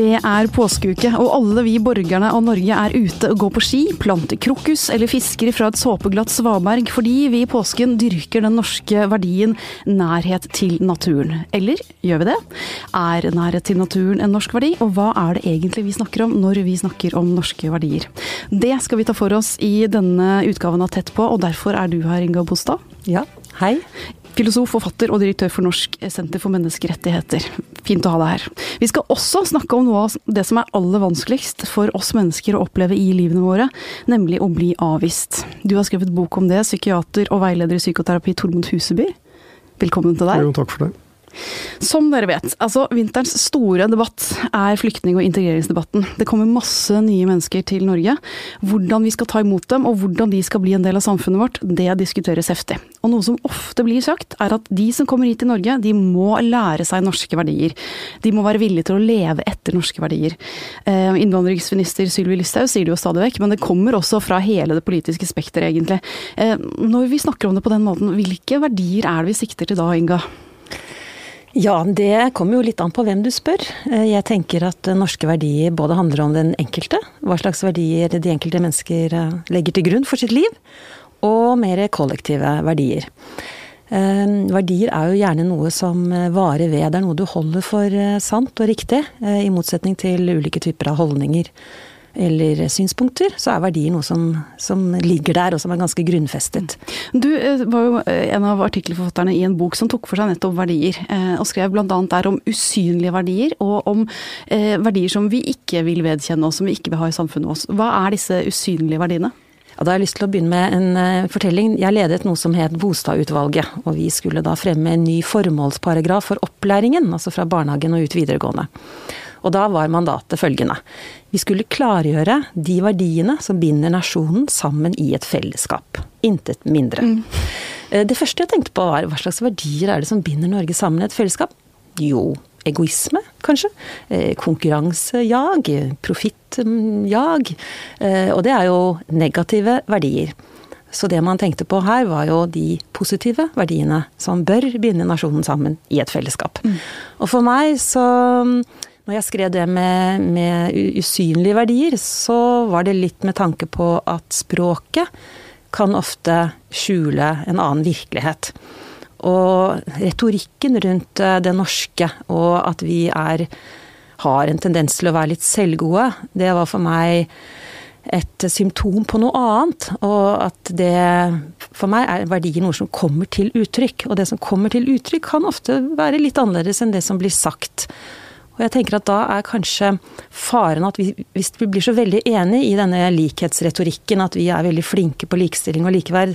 Det er påskeuke, og alle vi borgerne av Norge er ute og går på ski, planter krokus eller fisker fra et såpeglatt svaberg fordi vi i påsken dyrker den norske verdien nærhet til naturen. Eller gjør vi det? Er nærhet til naturen en norsk verdi, og hva er det egentlig vi snakker om når vi snakker om norske verdier? Det skal vi ta for oss i denne utgaven av Tett på, og derfor er du her, Inga Bostad. Ja, hei. Filosof, forfatter og direktør for Norsk senter for menneskerettigheter. Fint å ha deg her. Vi skal også snakke om noe av det som er aller vanskeligst for oss mennesker å oppleve i livene våre, nemlig å bli avvist. Du har skrevet bok om det, psykiater og veileder i psykoterapi Tormod Huseby. Velkommen til deg. Jo, takk for det. Som dere vet, altså vinterens store debatt er flyktning- og integreringsdebatten. Det kommer masse nye mennesker til Norge. Hvordan vi skal ta imot dem, og hvordan de skal bli en del av samfunnet vårt, det diskuteres heftig. Og noe som ofte blir sagt, er at de som kommer hit til Norge, de må lære seg norske verdier. De må være villige til å leve etter norske verdier. Eh, innvandringsminister Sylvi Listhaug sier det jo stadig vekk, men det kommer også fra hele det politiske spekteret, egentlig. Eh, når vi snakker om det på den måten, hvilke verdier er det vi sikter til da, Inga? Ja, det kommer jo litt an på hvem du spør. Eh, jeg tenker at norske verdier både handler om den enkelte, hva slags verdier de enkelte mennesker eh, legger til grunn for sitt liv, og mer kollektive verdier. Eh, verdier er jo gjerne noe som varer ved, det er noe du holder for sant og riktig, i motsetning til ulike typer av holdninger eller synspunkter, så er verdier noe som, som, ligger der, og som er ganske grunnfestet. Du eh, var jo eh, en av artikkelforfatterne i en bok som tok for seg nettopp verdier, eh, og skrev bl.a. der om usynlige verdier, og om verdier som vi ikke vil vedkjenne oss, som vi ikke vil ha i samfunnet vårt. Hva er disse usynlige verdiene? Ja, da har jeg lyst til å begynne med en fortelling. Jeg ledet noe som het Bostadutvalget, og vi skulle da fremme en ny formålsparagraf for opplæringen, altså fra barnehagen og ut videregående. Og da var mandatet følgende. Vi skulle klargjøre de verdiene som binder nasjonen sammen i et fellesskap. Intet mindre. Mm. Eh, det første jeg tenkte på var hva slags verdier er det som binder Norge sammen i et fellesskap? Jo, egoisme, kanskje. Eh, konkurransejag, profittjag. Eh, og det er jo negative verdier. Så det man tenkte på her, var jo de positive verdiene som bør binde nasjonen sammen i et fellesskap. Mm. Og for meg så når jeg skrev det med, med, usynlige verdier, så var det litt med tanke på at språket kan ofte skjule en annen virkelighet. Og retorikken rundt eh, det norske, og at vi er, har en tendens til å være litt selvgode, det var for meg et symptom på noe annet. Og at det for meg er verdier noe som kommer til uttrykk. Og det som kommer til uttrykk kan ofte være litt annerledes enn det som blir sagt. Og jeg tenker at da er kanskje faren at vi, hvis vi blir så veldig enig i denne likhetsretorikken, at vi er veldig flinke på likestilling og likeverd,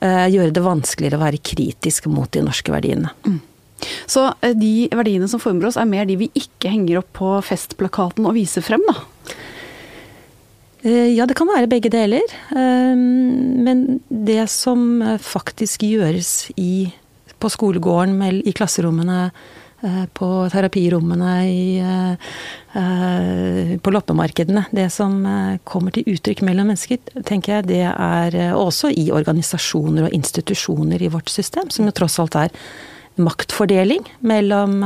eh, gjøre det vanskeligere å være kritisk mot de norske verdiene. Mm. Så eh, de verdiene som former oss, er mer de vi ikke henger opp på festplakaten og viser frem, da? Eh, ja, det kan være begge deler. Eh, men det som faktisk gjøres i, på skolegården, i klasserommene, Eh, på terapirommene, i, eh, eh, på loppemarkedene. Det som kommer til uttrykk mellom mennesker, tenker jeg det er også i organisasjoner og institusjoner i vårt system, som jo tross alt er maktfordeling mellom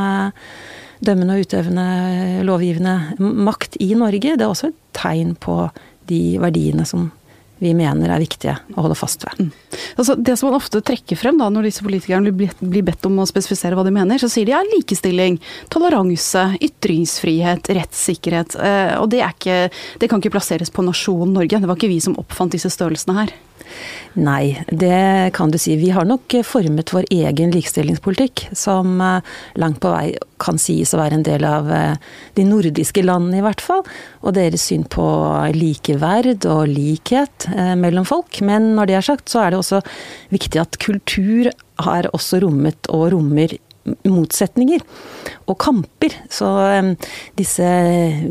dømmende og utøvende lovgivende makt i Norge. Det er også et tegn på de verdiene som vi mener er viktige å holde fast ved. Mm. Altså, det som man ofte trekker frem da, når disse politikerne blir bedt om å spesifisere hva de mener, så sier de ja, likestilling, toleranse, ytringsfrihet, rettssikkerhet. Eh, og det, ikke, det kan ikke plasseres på nasjonen Norge. Det var ikke vi som oppfant disse størrelsene her. Nei, det kan du si. Vi har nok formet vår egen likestillingspolitikk, som eh, langt på vei kan sies å være en del av eh, de nordiske landene, i hvert fall. Og deres syn på likeverd og likhet eh, mellom folk. Men når det er sagt, så er det også viktig at kultur har også rommet og rommer motsetninger og kamper. Så disse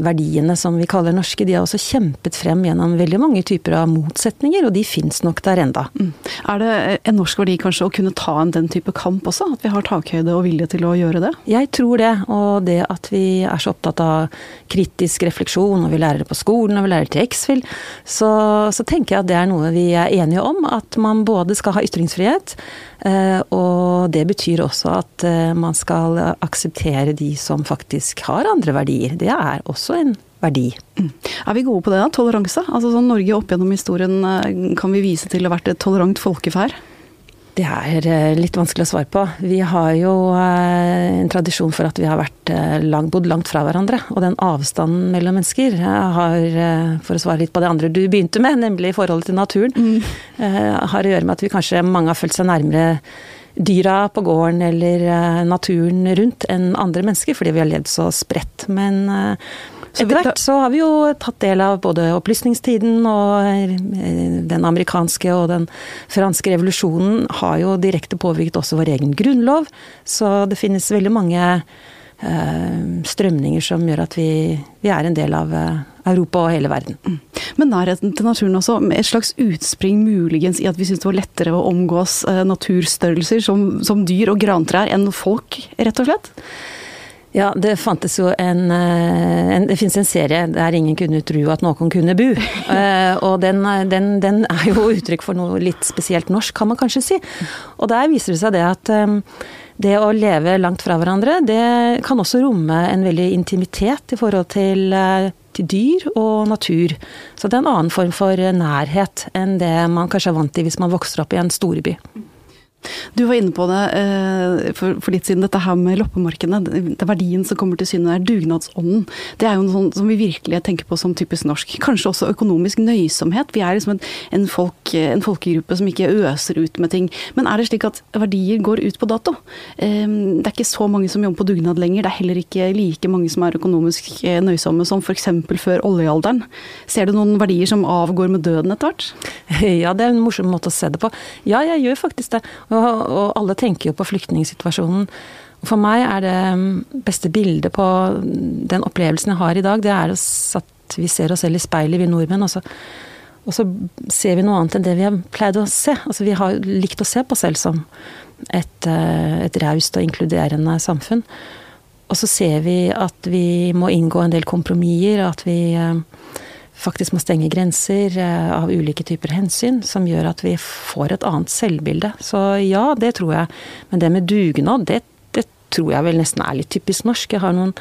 verdiene som vi kaller norske, de har også kjempet frem gjennom veldig mange typer av motsetninger, og de fins nok der enda. Mm. Er det en norsk verdi kanskje å kunne ta en den type kamp også? At vi har takhøyde og vilje til å gjøre det? Jeg tror det, og det at vi er så opptatt av kritisk refleksjon, og vi lærer det på skolen, og vi lærer det til X-Fill, så, så tenker jeg at det er noe vi er enige om. At man både skal ha ytringsfrihet, Eh, og Og det betyr også at uh, man skal akseptere de som faktisk har andre verdier. Det er også en verdi. Mm. Er vi gode på det, da? Toleranse? Altså sånn Norge opp gjennom historien kan vi vise til å ha vært et tolerant folkeferd? Det er eh, litt vanskelig å svare på. Vi har jo eh, en tradisjon for at vi har vært eh, lang, bodd langt fra hverandre. Og den avstanden mellom mennesker har, for å svare litt på det andre du begynte med, nemlig forholdet til naturen, mm. har å gjøre med at vi kanskje mange har følt seg nærmere dyra på gården eller naturen rundt enn andre mennesker, fordi vi har levd så spredt. Men etter hvert så har vi jo tatt del av både opplysningstiden og eh, den amerikanske og den franske revolusjonen har jo direkte påvirket også vår egen grunnlov. Så det finnes veldig mange eh, strømninger som gjør at vi, vi er en del av eh, Europa og hele verden. Mm. Men nærheten til naturen også, med et slags utspring muligens i at vi syns det var lettere å omgås naturstørrelser som, som dyr og grantrær enn folk, rett og slett? Ja, det fantes jo en, eh, en Det fins en serie der ingen kunne tro at noen kunne bo. og den, den, den, er jo uttrykk for noe litt spesielt norsk, kan man kanskje si. Og der viser det seg det at det å leve langt fra hverandre, det kan også romme en veldig intimitet i forhold til, uh, til dyr og natur. Så det er en annen form for nærhet enn det man kanskje er vant til hvis man vokser opp i en storby. Du var inne på det eh, for, for, litt siden, dette her med loppemarkene. Det er verdien som kommer til syne er Dugnadsånden. Det er jo noe sånt som vi virkelig tenker på som typisk norsk. Kanskje også økonomisk nøysomhet. Vi er liksom en, en, folk, en folkegruppe som ikke øser ut med ting. Men er det slik at verdier går ut på dato? Eh, det er ikke så mange som jobber på dugnad lenger. Det er heller ikke like mange som er økonomisk eh, nøysomme som f.eks. før oljealderen. Ser du noen verdier som avgår med døden etter hvert? Ja, det er en morsom måte å se det på. Ja, jeg gjør faktisk det. Og, og alle tenker jo på flyktningsituasjonen. For meg er det mm, beste bildet på den opplevelsen jeg har i dag, det er at vi ser oss selv i speilet, vi nordmenn. Og så, og så ser vi noe annet enn det vi har pleid å se. Altså, vi har likt å se på oss selv som et, eh, et raust og inkluderende samfunn. Og så ser vi at vi må inngå en del kompromisser, at vi eh, faktisk må stenge grenser eh, av ulike typer hensyn, som gjør at vi får et annet selvbilde. Så ja, det tror jeg. Men det med dugnad, det, det tror jeg vel nesten er litt typisk norsk. Jeg har noen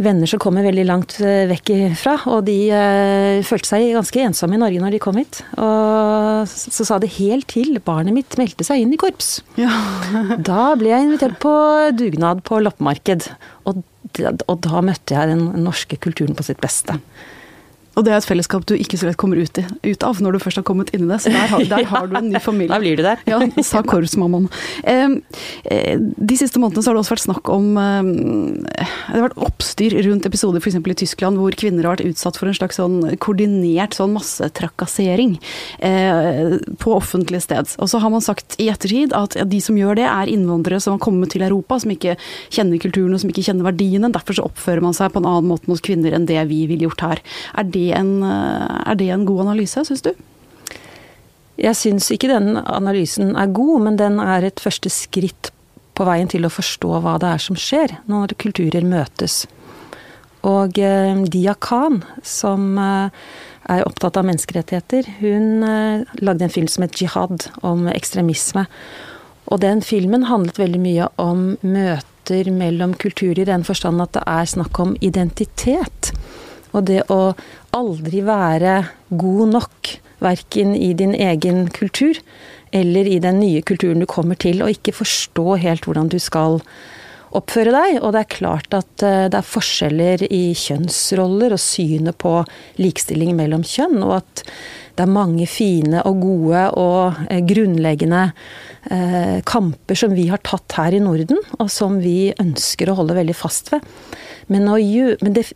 venner som kommer veldig langt eh, vekk ifra, og de eh, følte seg ganske ensomme i Norge når de kom hit. Og så sa det helt til barnet mitt meldte seg inn i korps. Ja. da ble jeg invitert på dugnad på loppemarked, og, og da møtte jeg den norske kulturen på sitt beste. Og det er et fellesskap du ikke så lett kommer ut, i, ut av når du først har kommet inn i det. Så der, har, der har du en ny familie. da blir du der. ja, sa korpsmammaen. Eh, de siste månedene så har det også vært snakk om eh, Det har vært oppstyr rundt episoder f.eks. i Tyskland hvor kvinner har vært utsatt for en slags sånn koordinert sånn massetrakassering eh, på offentlige sted. Og så har man sagt i ettertid at de som gjør det, er innvandrere som har kommet til Europa, som ikke kjenner kulturen og som ikke kjenner verdiene. Derfor så oppfører man seg på en annen måte mot kvinner enn det vi ville gjort her. Er det en, er det en god analyse, syns du? Jeg syns ikke den analysen er god, men den er et første skritt på veien til å forstå hva det er som skjer når kulturer møtes. Og eh, Dia Khan, som eh, er opptatt av menneskerettigheter, hun eh, lagde en film som het 'Jihad', om ekstremisme. Og den filmen handlet veldig mye om møter mellom kulturer, i den forstand at det er snakk om identitet. Og det å aldri være god nok, verken i din egen kultur eller i den nye kulturen du kommer til, og ikke forstå helt hvordan du skal oppføre deg. Og det er klart at eh, det er forskjeller i kjønnsroller og synet på likestilling mellom kjønn, og at det er mange fine og gode og eh, grunnleggende eh, kamper som vi har tatt her i Norden, og som vi ønsker å holde veldig fast ved. Men, å, men det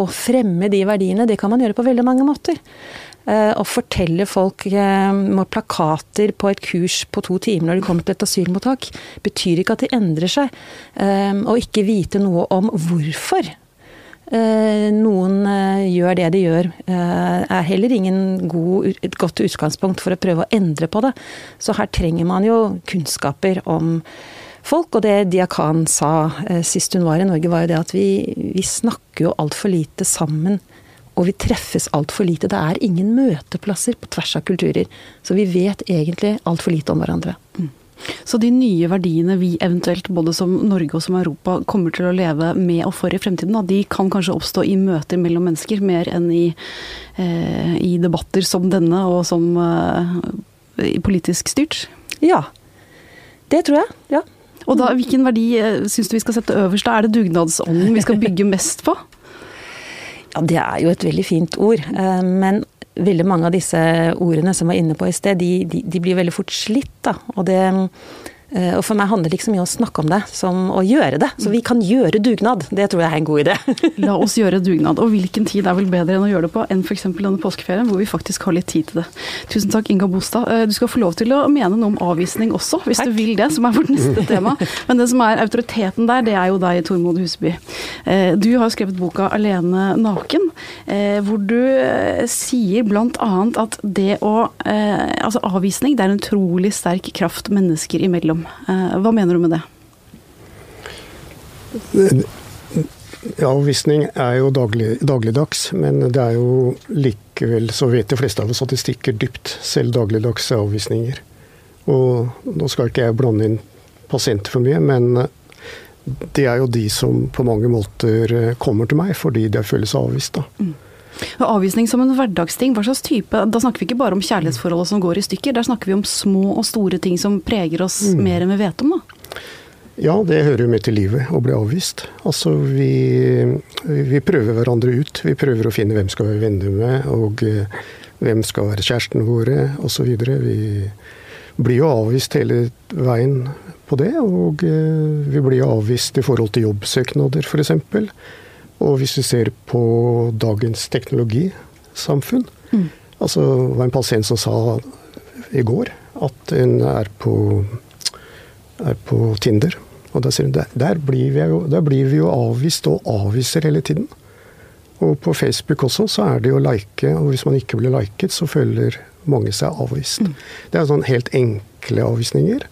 å fremme de verdiene, det kan man gjøre på veldig mange måter. Eh, å fortelle folk eh, med plakater på et kurs på to timer når de kommer til et asylmottak, betyr ikke at de endrer seg. Å og ikke vite noe om hvorfor noen gjør det de gjør, er heller ingen god, et godt utgangspunkt for å prøve å endre på det. Så her trenger man jo kunnskaper om folk. Og det Diakan sa eh, sist hun var i Norge, var jo det at vi, vi snakker jo altfor lite sammen. Og vi treffes altfor lite. Det er ingen møteplasser på tvers av kulturer. Så vi vet egentlig altfor lite om hverandre. Mm. Så de nye verdiene vi eventuelt, både som Norge og som Europa, kommer til å leve med og for i fremtiden, da, de kan kanskje oppstå i møter mellom mennesker, mer enn i, eh, i debatter som denne, og som eh, politisk styrt? Ja. Det tror jeg. Ja. Og da, hvilken verdi eh, syns du vi skal sette øverst? Da er det dugnadsånden vi skal bygge mest på? Ja, det er jo et veldig fint ord. Eh, men veldig mange av disse ordene som var inne på i sted, de, de, de blir veldig fort slitt. Da. Og det og for meg handler det ikke så mye om å snakke om det, som å gjøre det. Så vi kan gjøre dugnad. Det tror jeg er en god idé. La oss gjøre dugnad. Og hvilken tid er vel bedre enn å gjøre det på enn f.eks. denne påskeferien, hvor vi faktisk har litt tid til det. Tusen takk, Inga Bostad. Eh, du skal få lov til å mene noe om avvisning også, hvis takk. du vil det, som er vårt neste tema. Men det som er autoriteten der, det er jo deg, Tormod Huseby. Eh, du har skrevet boka 'Alene naken', hvor du sier bl.a. at det å Altså avvisning, det er en utrolig sterk kraft mennesker imellom. Eh, hva mener du med det? Ja, avvisning er jo daglig, dagligdags, men det er jo likevel, så vet de fleste av oss at det stikker dypt, selv dagligdags avvisninger. Og nå skal ikke jeg blande inn pasienter for mye, men det er jo de som på mange måter kommer til meg fordi de føler seg avvist. da. Mm. Avvisning som en hverdagsting, hva slags type Da snakker vi ikke bare om kjærlighetsforholdet som går i stykker, der snakker vi om små og store ting som preger oss mm. mer enn vi vet om, da? Ja, det hører jo med til livet å bli avvist. Altså, vi, vi, prøver hverandre ut. Vi prøver å finne hvem skal være venner med, og uh, hvem skal være kjæresten våre, osv. Vi blir jo avvist hele veien på det, og uh, vi blir avvist i forhold til jobbsøknader, f.eks. Og hvis vi ser på dagens teknologisamfunn mm. altså Det var en pasient som sa i går at en er på, er på Tinder. Og da sier hun der, der, blir vi jo, der blir vi jo avvist og avviser hele tiden. Og på Facebook også så er det jo like, og hvis man ikke blir liket, så føler mange seg avvist. Mm. Det er sånn helt enkle avvisninger.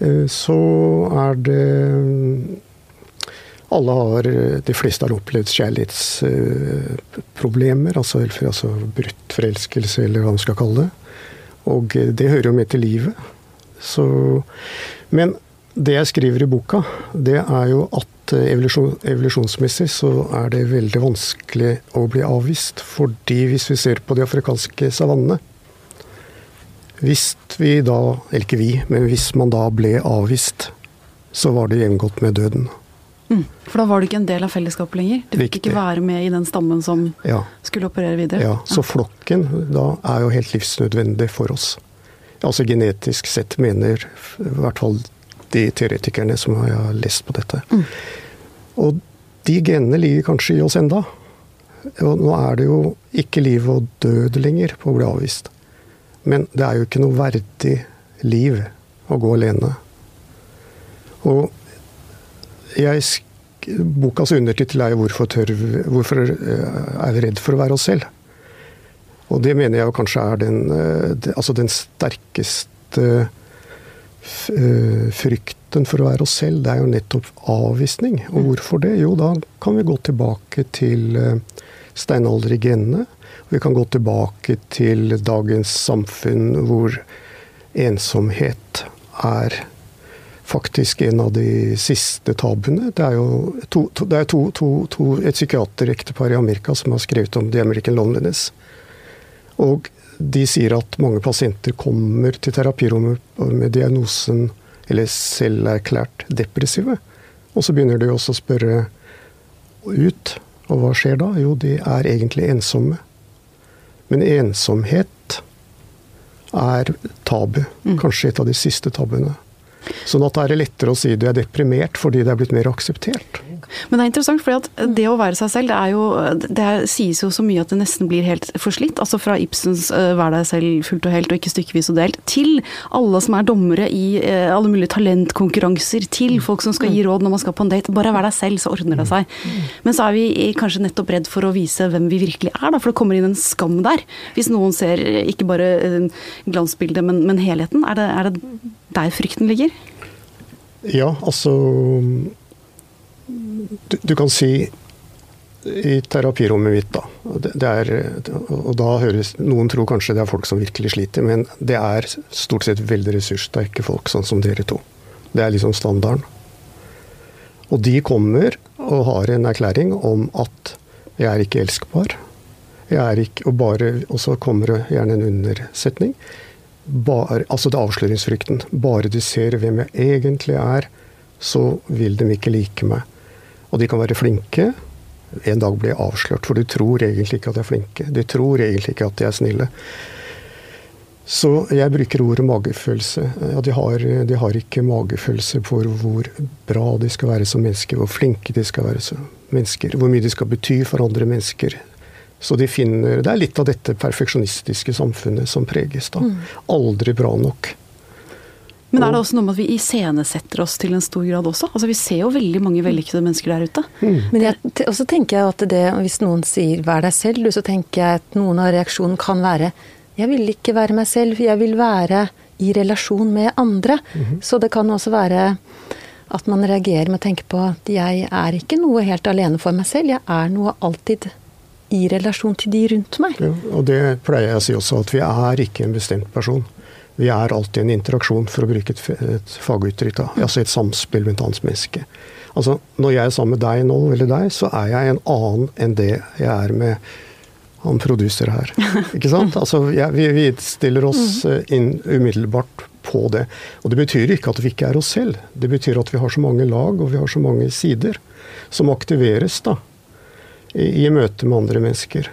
Eh, så er det alle har, De fleste har opplevd kjærlighetsproblemer, altså, altså brutt forelskelse, eller hva man skal kalle det. Og det hører jo med til livet. Så, men det jeg skriver i boka, det er jo at evolusjon, evolusjonsmessig så er det veldig vanskelig å bli avvist. Fordi hvis vi ser på de afrikanske savannene Hvis vi da, eller ikke vi, men hvis man da ble avvist, så var det jevngodt med døden. Mm. For da var du ikke en del av fellesskapet lenger? Du fikk ikke være med i den stammen som ja. skulle operere videre? Ja, så flokken da er jo helt livsnødvendig for oss. Altså genetisk sett mener i hvert fall de teoretikerne som har lest på dette. Mm. Og de genene ligger kanskje i oss enda. Og nå er det jo ikke liv og død lenger på å bli avvist. Men det er jo ikke noe verdig liv å gå alene. Og jeg, bokas undertittel er jo 'Hvorfor, tør, hvorfor eh, er vi redd for å være oss selv'? Og det mener jeg kanskje er den, eh, altså den sterkeste eh, frykten for å være oss selv. Det er jo nettopp avvisning. Og hvorfor det? Jo, da kan vi gå tilbake til steinaldergenene. Vi kan gå tilbake til dagens samfunn hvor ensomhet er faktisk en av de siste tabuene. Det er jo to, to, det er to, et psykiaterektepar i Amerika som har skrevet om the American loneliness. Og de sier at mange pasienter kommer til terapirommet med diagnosen eller selverklært depressive. Og så begynner de også å spørre ut. Og hva skjer da? Jo, de er egentlig ensomme. Men ensomhet er tabu. Mm. Kanskje et av de siste tabuene. Sånn at da er det lettere å si du er deprimert fordi det er blitt mer akseptert. Men det er interessant, for det å være seg selv, det, er jo, det sies jo så mye at det nesten blir helt forslitt. Altså fra Ibsens uh, 'vær deg selv fullt og helt og ikke stykkevis og delt', til alle som er dommere i uh, alle mulige talentkonkurranser, til folk som skal gi råd når man skal på en date. Bare vær deg selv, så ordner det seg. Men så er vi kanskje nettopp redd for å vise hvem vi virkelig er, da, for det kommer inn en skam der. Hvis noen ser ikke bare glansbildet, men, men helheten. Er det, er det der frykten ligger? Ja, altså du, du, kan si i terapirommet mitt, da. Det, det er, og da høres Noen tror kanskje det er folk som virkelig sliter, men det er stort sett veldig ressurssterke folk, sånn som dere to. Det er liksom standarden. Og de kommer og har en erklæring om at 'jeg er ikke elskbar'. Jeg er ikke, og, bare, og så kommer det gjerne en undersetning. Bare, altså det er avsløringsfrykten. Bare de ser hvem jeg egentlig er, så vil de ikke like meg. Og de kan være flinke, en dag blir jeg avslørt. For de tror egentlig ikke at de er flinke. De tror egentlig ikke at de er snille. Så jeg bruker ordet magefølelse. Ja, de, har, de har ikke magefølelse for hvor bra de skal være som mennesker, hvor flinke de skal være som mennesker, hvor mye de skal bety for andre mennesker. Så de finner, Det er litt av dette perfeksjonistiske samfunnet som preges. da. Mm. Aldri bra nok. Men er det også noe med at vi iscenesetter oss til en stor grad også? Altså Vi ser jo veldig mange vellykkede mennesker der ute. Mm. Men jeg, også tenker jeg at det, hvis noen sier 'vær deg selv', så tenker jeg at noen av reaksjonen kan være 'jeg vil ikke være meg selv, jeg vil være i relasjon med andre'. Mm. Så det kan også være at man reagerer med å tenke på at jeg er ikke noe helt alene for meg selv, jeg er noe alltid i relasjon til de rundt meg. Ja, og det pleier jeg å si også, at vi er ikke en bestemt person. Vi er alltid en interaksjon, for å bruke et, et faguttrykk. Altså et samspill med et annet menneske. Altså, når jeg er sammen med deg nå, eller deg, så er jeg en annen enn det jeg er med han produser her. Ikke sant? Altså, jeg, vi, vi stiller oss mm. eh, inn umiddelbart på det. Og det betyr ikke at vi ikke er oss selv. Det betyr at vi har så mange lag, og vi har så mange sider som aktiveres da, i, i møte med andre mennesker.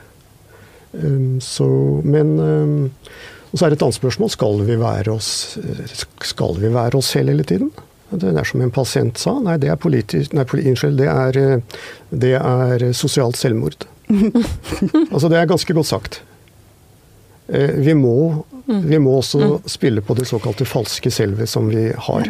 Um, så, men um, og så er det et annet spørsmål skal vi være oss, skal vi være oss selv hele tiden. Det er som en pasient sa. Nei, det er politisk Nei, unnskyld. Det er, det er sosialt selvmord. altså, det er ganske godt sagt. Eh, vi må, mm. vi må også mm. spille på det såkalte falske selvet som vi har.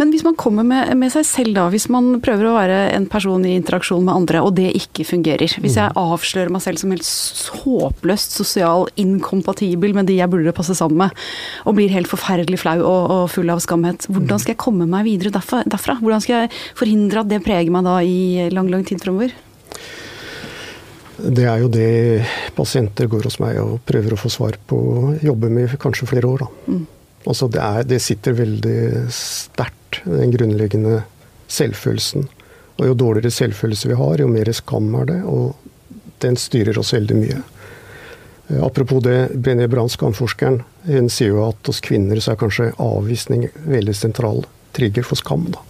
Men hvis man kommer med, med, seg selv da, hvis man prøver å være en person i interaksjon med andre, og det ikke fungerer. Hvis jeg mm. avslører meg selv som helt håpløst sosial inkompatibel med de jeg burde passe sammen med, og blir helt forferdelig flau og, og full av skamhet, hvordan skal jeg komme meg videre derfra? Hvordan skal jeg forhindre at det preger meg da i lang, lang tid fremover? Det er jo det pasienter går hos meg og prøver å få svar på, jobber med kanskje flere år. Mm. Altså det, er, det, sitter veldig sterkt, den grunnleggende selvfølelsen. Og jo dårligere selvfølelse vi har, jo mer skam er det, og den styrer oss veldig mye. Eh, apropos det, Brené Brann, skamforskeren, hun sier jo at hos kvinner så er kanskje avvisning veldig sentral trigger for skam. da.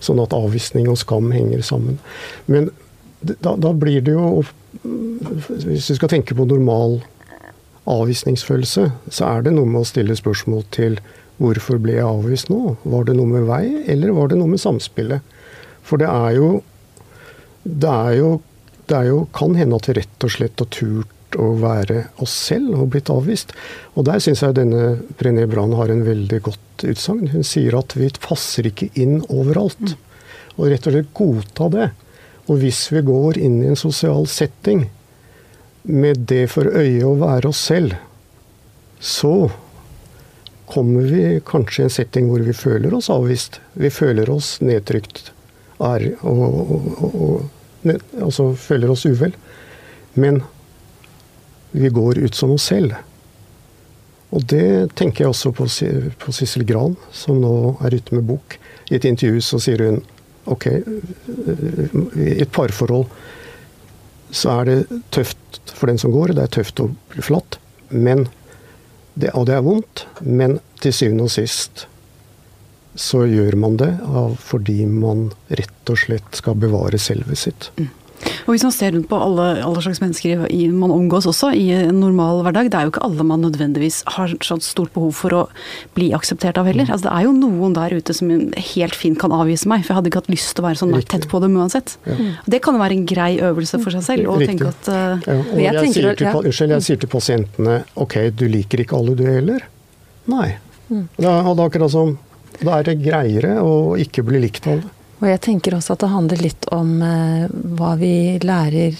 Sånn at avvisning og skam henger sammen. Men da, da, blir det jo Hvis vi skal tenke på normal avvisningsfølelse, så er det noe med å stille spørsmål til hvorfor ble jeg avvist nå? Var det noe med vei, eller var det noe med samspillet? For det er jo Det er jo, det er jo kan hende at vi rett og slett har turt å være oss selv og blitt avvist. Og der syns jeg denne Brené Brann har en veldig godt utsagn. Hun sier at vi passer ikke inn overalt. Og rett og slett godta det. Og hvis vi går inn i en sosial setting med det for øye å være oss selv, så kommer vi kanskje i en setting hvor vi føler oss avvist. Vi føler oss nedtrykt er, og, og, og, ne, altså føler oss uvel. Men vi går ut som oss selv. Og det tenker jeg også på, på Sissel Gran, som nå er ute med bok. I et intervju så sier hun Ok, i et parforhold så er det tøft for den som går, det er tøft å bli flatt. Men det, og det er vondt, men til syvende og sist så gjør man det fordi man rett og slett skal bevare selvet sitt. Mm. Og Hvis man ser rundt på alle, alle slags mennesker i, man omgås også i en normal hverdag, det er jo ikke alle man nødvendigvis har så stort behov for å bli akseptert av heller. Altså, det er jo noen der ute som helt fint kan avvise meg, for jeg hadde ikke hatt lyst til å være sånn tett på dem uansett. Ja. Det kan jo være en grei øvelse for seg selv. å tenke at uh, ja, og jeg, jeg, sier til, unnskyld, jeg sier til pasientene ok, du liker ikke alle du heller. Nei. Mm. Da, og da, akkurat som, da er det greiere å ikke bli likt av alle. Og jeg tenker også at det handler litt om eh, hva vi lærer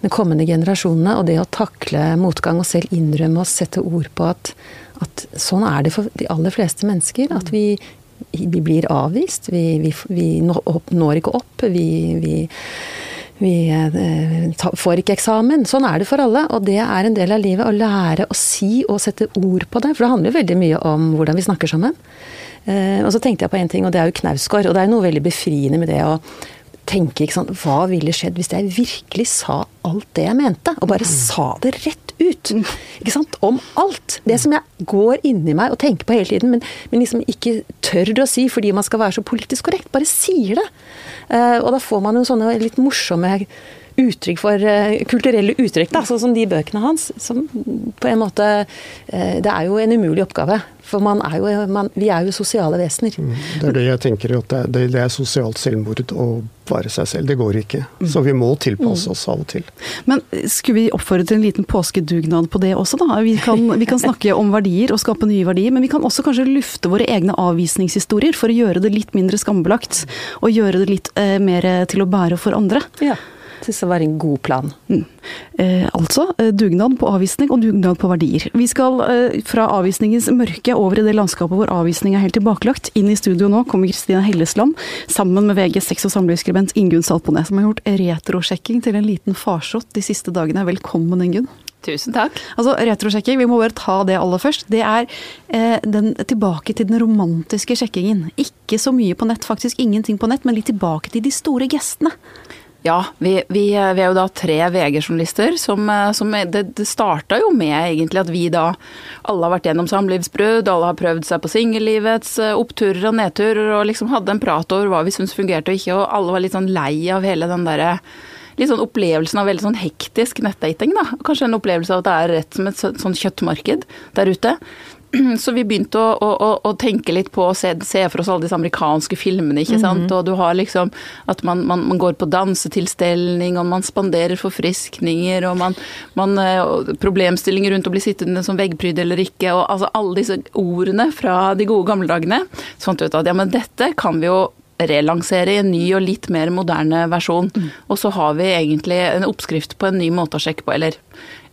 de kommende generasjonene, og det å takle motgang og selv innrømme og sette ord på at, at sånn er det for de aller fleste mennesker. At vi, vi blir avvist. Vi, vi, vi, når ikke opp. Vi, eh, får ikke eksamen. Sånn er det for alle, og det er en del av livet å lære å si og sette ord på det. For det handler jo veldig mye om hvordan vi snakker sammen. Eh, og så tenkte jeg på en ting, og det er jo Knausgård. Og det er jo noe veldig befriende med det å tenke ikke sant, hva ville skjedd hvis jeg virkelig sa alt det jeg mente? Og bare sa det rett ut. Ikke sant? Om alt. Det som jeg går inni meg og tenker på hele tiden, men, men liksom ikke tør å si fordi man skal være så politisk korrekt. Bare sier det. Uh, og da får man jo sånne litt morsomme uttrykk for uh, kulturelle uttrykk, da, sånn som de bøkene hans. Som på en måte uh, Det er jo en umulig oppgave. For man er jo, man, vi er jo sosiale vesener. Mm, det er det jeg tenker, at det, det, er sosialt selvmord å være seg selv. Det går ikke. Mm. Så vi må tilpasse mm. oss av og til. Men skulle vi oppfordre til en liten påskedugnad på det også, da? Vi kan, vi kan snakke om verdier og skape nye verdier, men vi kan også kanskje lufte våre egne avvisningshistorier for å gjøre det litt mindre skambelagt. Og gjøre det litt eh, mer til å bære for andre. Ja det var være en god plan. Mm. Eh, altså eh, dugnad på avvisning og dugnad på verdier. Vi skal eh, fra avvisningens mørke over i det landskapet hvor avvisning er helt tilbakelagt. Inn i studio nå kommer Kristine Hellesland sammen med VG sex- og samlivsskribent Ingunn Saltbonet, som har gjort retrosjekking til en liten farsott de siste dagene. Velkommen, Ingunn. Tusen takk. Altså, Retrosjekking, vi må bare ta det aller først. Det er eh, den, tilbake til den romantiske sjekkingen. Ikke så mye på nett, faktisk ingenting på nett, men litt tilbake til de store gestene. Ja, vi, vi, vi, er jo da tre VG-journalister som, eh, som, Det, det starta jo med egentlig at vi da alle har vært gjennom samlivsbrudd, alle har prøvd seg på singellivets eh, oppturer og nedturer, og liksom hadde en prat over hva vi syntes fungerte og ikke, og alle var litt sånn lei av hele den derre litt sånn opplevelsen av veldig sånn hektisk nettdating, da. Kanskje en opplevelse av at det er rett som et sånn kjøttmarked der ute. Så vi begynte å, å, å tenke litt på å se, se, for oss alle disse amerikanske filmene, ikke sant. Mm -hmm. Og du har liksom at man, man, man, går på dansetilstelning, og man spanderer forfriskninger, og man, man og Problemstillinger rundt å bli sittende som veggpryd eller ikke, og altså alle disse ordene fra de gode gamle dagene. Så fant vi ut at ja, men dette kan vi jo relansere i en ny og litt mer moderne versjon. Mm. Og så har vi egentlig en oppskrift på en ny måte å sjekke på, eller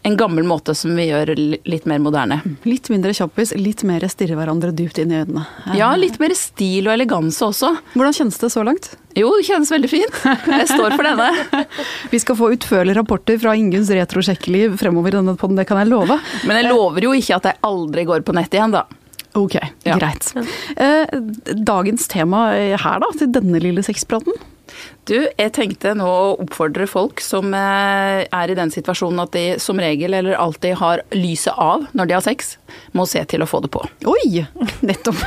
en gammel måte som vi gjør litt mer moderne. Litt mindre kjappis, litt mer stirre hverandre dypt inn i øynene. Ja, litt mer stil og eleganse også. Hvordan kjennes det så langt? Jo, det kjennes veldig fint. Jeg står for denne. vi skal få utførlige rapporter fra Ingunns retrosjekkeliv fremover i denne podden, det kan jeg love. Men jeg lover jo ikke at jeg aldri går på nett igjen, da. Ok, ja. greit. Eh, dagens tema her, da, til denne lille sexpraten? Du, jeg tenkte nå å oppfordre folk som eh, er i den situasjonen at de som regel eller alltid har lyset av når de har sex, må se til å få det på. Oi! Nettopp.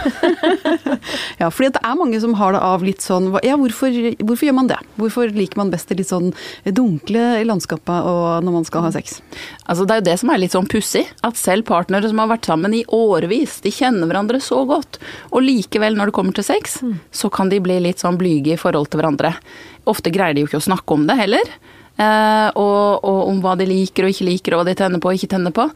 ja, fordi det er mange som har det av litt sånn Ja, hvorfor, hvorfor, gjør man det? Hvorfor liker man best det litt sånn dunkle i landskapet og når man skal ha sex? Altså, det er jo det som er litt sånn pussig. At selv partnere som har vært sammen i årevis, de kjenner hverandre så godt. Og likevel, når det kommer til sex, mm. så kan de bli litt sånn blyge i forhold til hverandre. Ofte greier de jo ikke å snakke om det heller. Eh, og, og, om hva de liker og ikke liker, og hva de tenner på og ikke tenner på.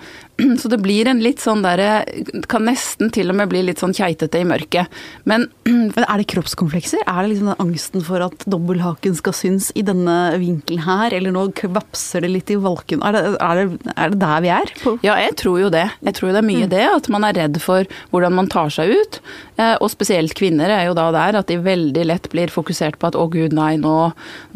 Så det blir en litt sånn derre Kan nesten til og med bli litt sånn keitete i mørket. Men, Men er det kroppskomplekser? Er det liksom den angsten for at dobbelthaken skal synes i denne vinkelen her, eller nå kvapser det litt i valken? Er det, er det, er det der vi er? På? Ja, jeg tror jo det. Jeg tror det er mye mm. det. At man er redd for hvordan man tar seg ut. Eh, og spesielt kvinner er jo da der at de veldig lett blir fokusert på at å gud nei, nå,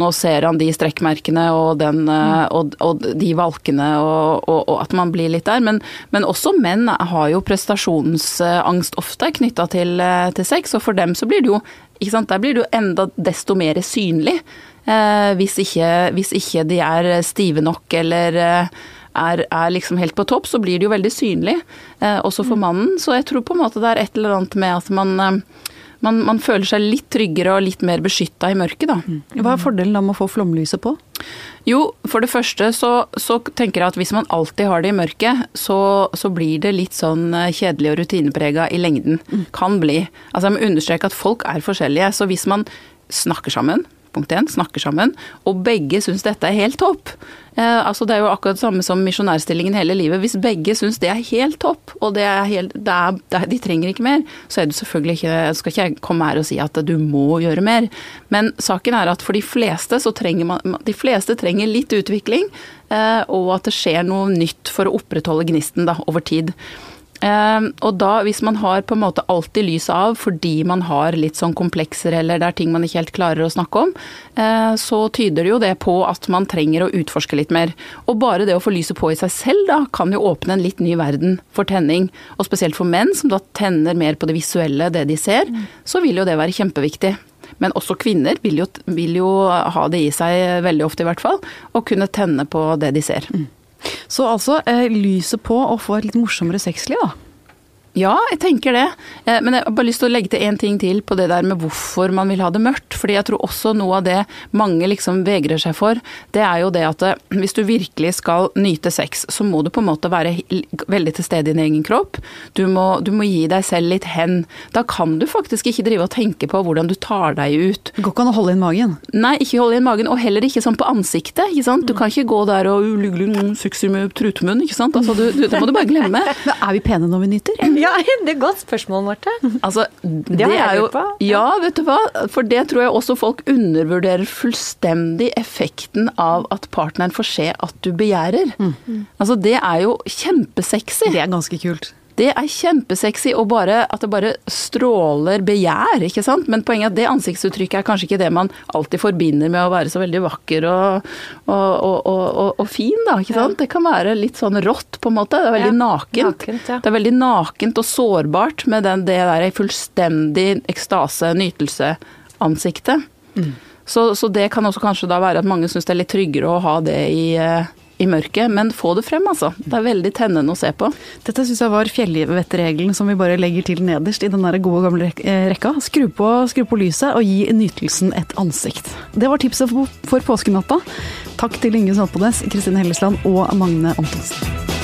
nå ser han de strekkmerkene og, den, eh, og, og de valkene, og, og, at man blir litt der. Men, men, også menn har jo prestasjonsangst ofte knytta til, eh, til, sex, og for dem så blir det jo Der blir det jo enda desto mer synlig. Eh, hvis, ikke, hvis, ikke, de er stive nok eller eh, er, er, liksom helt på topp, så blir det jo veldig synlig. Eh, også for mm. mannen. Så jeg tror på en måte det er et eller annet med at man eh, man, man, føler seg litt tryggere og litt mer beskytta i mørket, da. Mm. Hva er fordelen da med å få flomlyset på? Jo, for det første så, så, tenker jeg at hvis man alltid har det i mørket, så, så blir det litt sånn eh, kjedelig og rutineprega i lengden. Mm. Kan bli. Altså jeg må understreke at folk er forskjellige, så hvis man snakker sammen, punkt igjen, snakker sammen, og begge syns dette er helt topp. Eh, altså Det er jo akkurat det samme som misjonærstillingen hele livet. Hvis begge syns det er helt topp, og det er helt, det er, det er, de trenger ikke mer, så er det selvfølgelig ikke Skal ikke jeg komme her og si at du må gjøre mer. Men saken er at for de fleste så trenger man De fleste trenger litt utvikling, eh, og at det skjer noe nytt for å opprettholde gnisten da, over tid. Eh, og da, hvis man har på en måte alltid lyset av fordi man har litt sånn komplekser eller det er ting man ikke helt klarer å snakke om, eh, så tyder det jo det på at man trenger å utforske litt mer. Og bare det å få lyset på i seg selv da, kan jo åpne en litt ny verden for tenning. Og spesielt for menn som da tenner mer på det visuelle, det de ser, så vil jo det være kjempeviktig. Men også kvinner vil jo, vil jo ha det i seg, veldig ofte i hvert fall, å kunne tenne på det de ser. Så altså eh, lyset på å få et litt morsommere sexliv, da. Ja, jeg tenker det. Eh, Men jeg har bare lyst til å legge til én ting til på det der med hvorfor man vil ha det mørkt. Fordi jeg tror også noe av det mange liksom vegrer seg for, det er jo det at eh, hvis du virkelig skal nyte sex, så må du på en måte være veldig til stede i din egen kropp. Du må, du må gi deg selv litt hen. Da kan du faktisk ikke drive og tenke på hvordan du tar deg ut. Det går ikke an å holde inn magen. Nei, ikke holde inn magen, og heller ikke sånn på ansiktet. ikke sant? Du kan ikke gå der og "Ulu, ulu, sexy med trutemunn, ikke sant. Altså, du, du, det må du bare glemme. Men er vi pene når vi nyter? Ja, det er et godt spørsmål, Marte. Altså, det, det er jo. Ja, vet du hva. For det tror jeg også folk undervurderer fullstendig effekten av at partneren får se at du begjærer. Altså, det er jo kjempesexy. Det er ganske kult. Det er kjempesexy, og bare at det bare stråler begjær, ikke sant. Men poenget er at det ansiktsuttrykket er kanskje ikke det man alltid forbinder med å være så veldig vakker og, og, og, og, fin, da. ikke sant. Det kan være litt sånn rått, på en måte. Det er veldig Ja, nakent. nakent, ja. Det er veldig nakent og sårbart med den, det der fullstendig ekstase, nytelse-ansiktet. Mm. Så, så det kan også kanskje da være at mange syns det er litt tryggere å ha det i, eh, i mørket, men få det frem, altså. Det er veldig tennende å se på. Dette syns jeg var fjellvettregelen som vi bare legger til nederst i den der gode gamle eh, rekka. Skru på, skru på lyset og gi nytelsen et ansikt. Det var tipset for, påskenatta. Takk til Inge Saltbones, Kristine Hellesland og Magne Antonsen.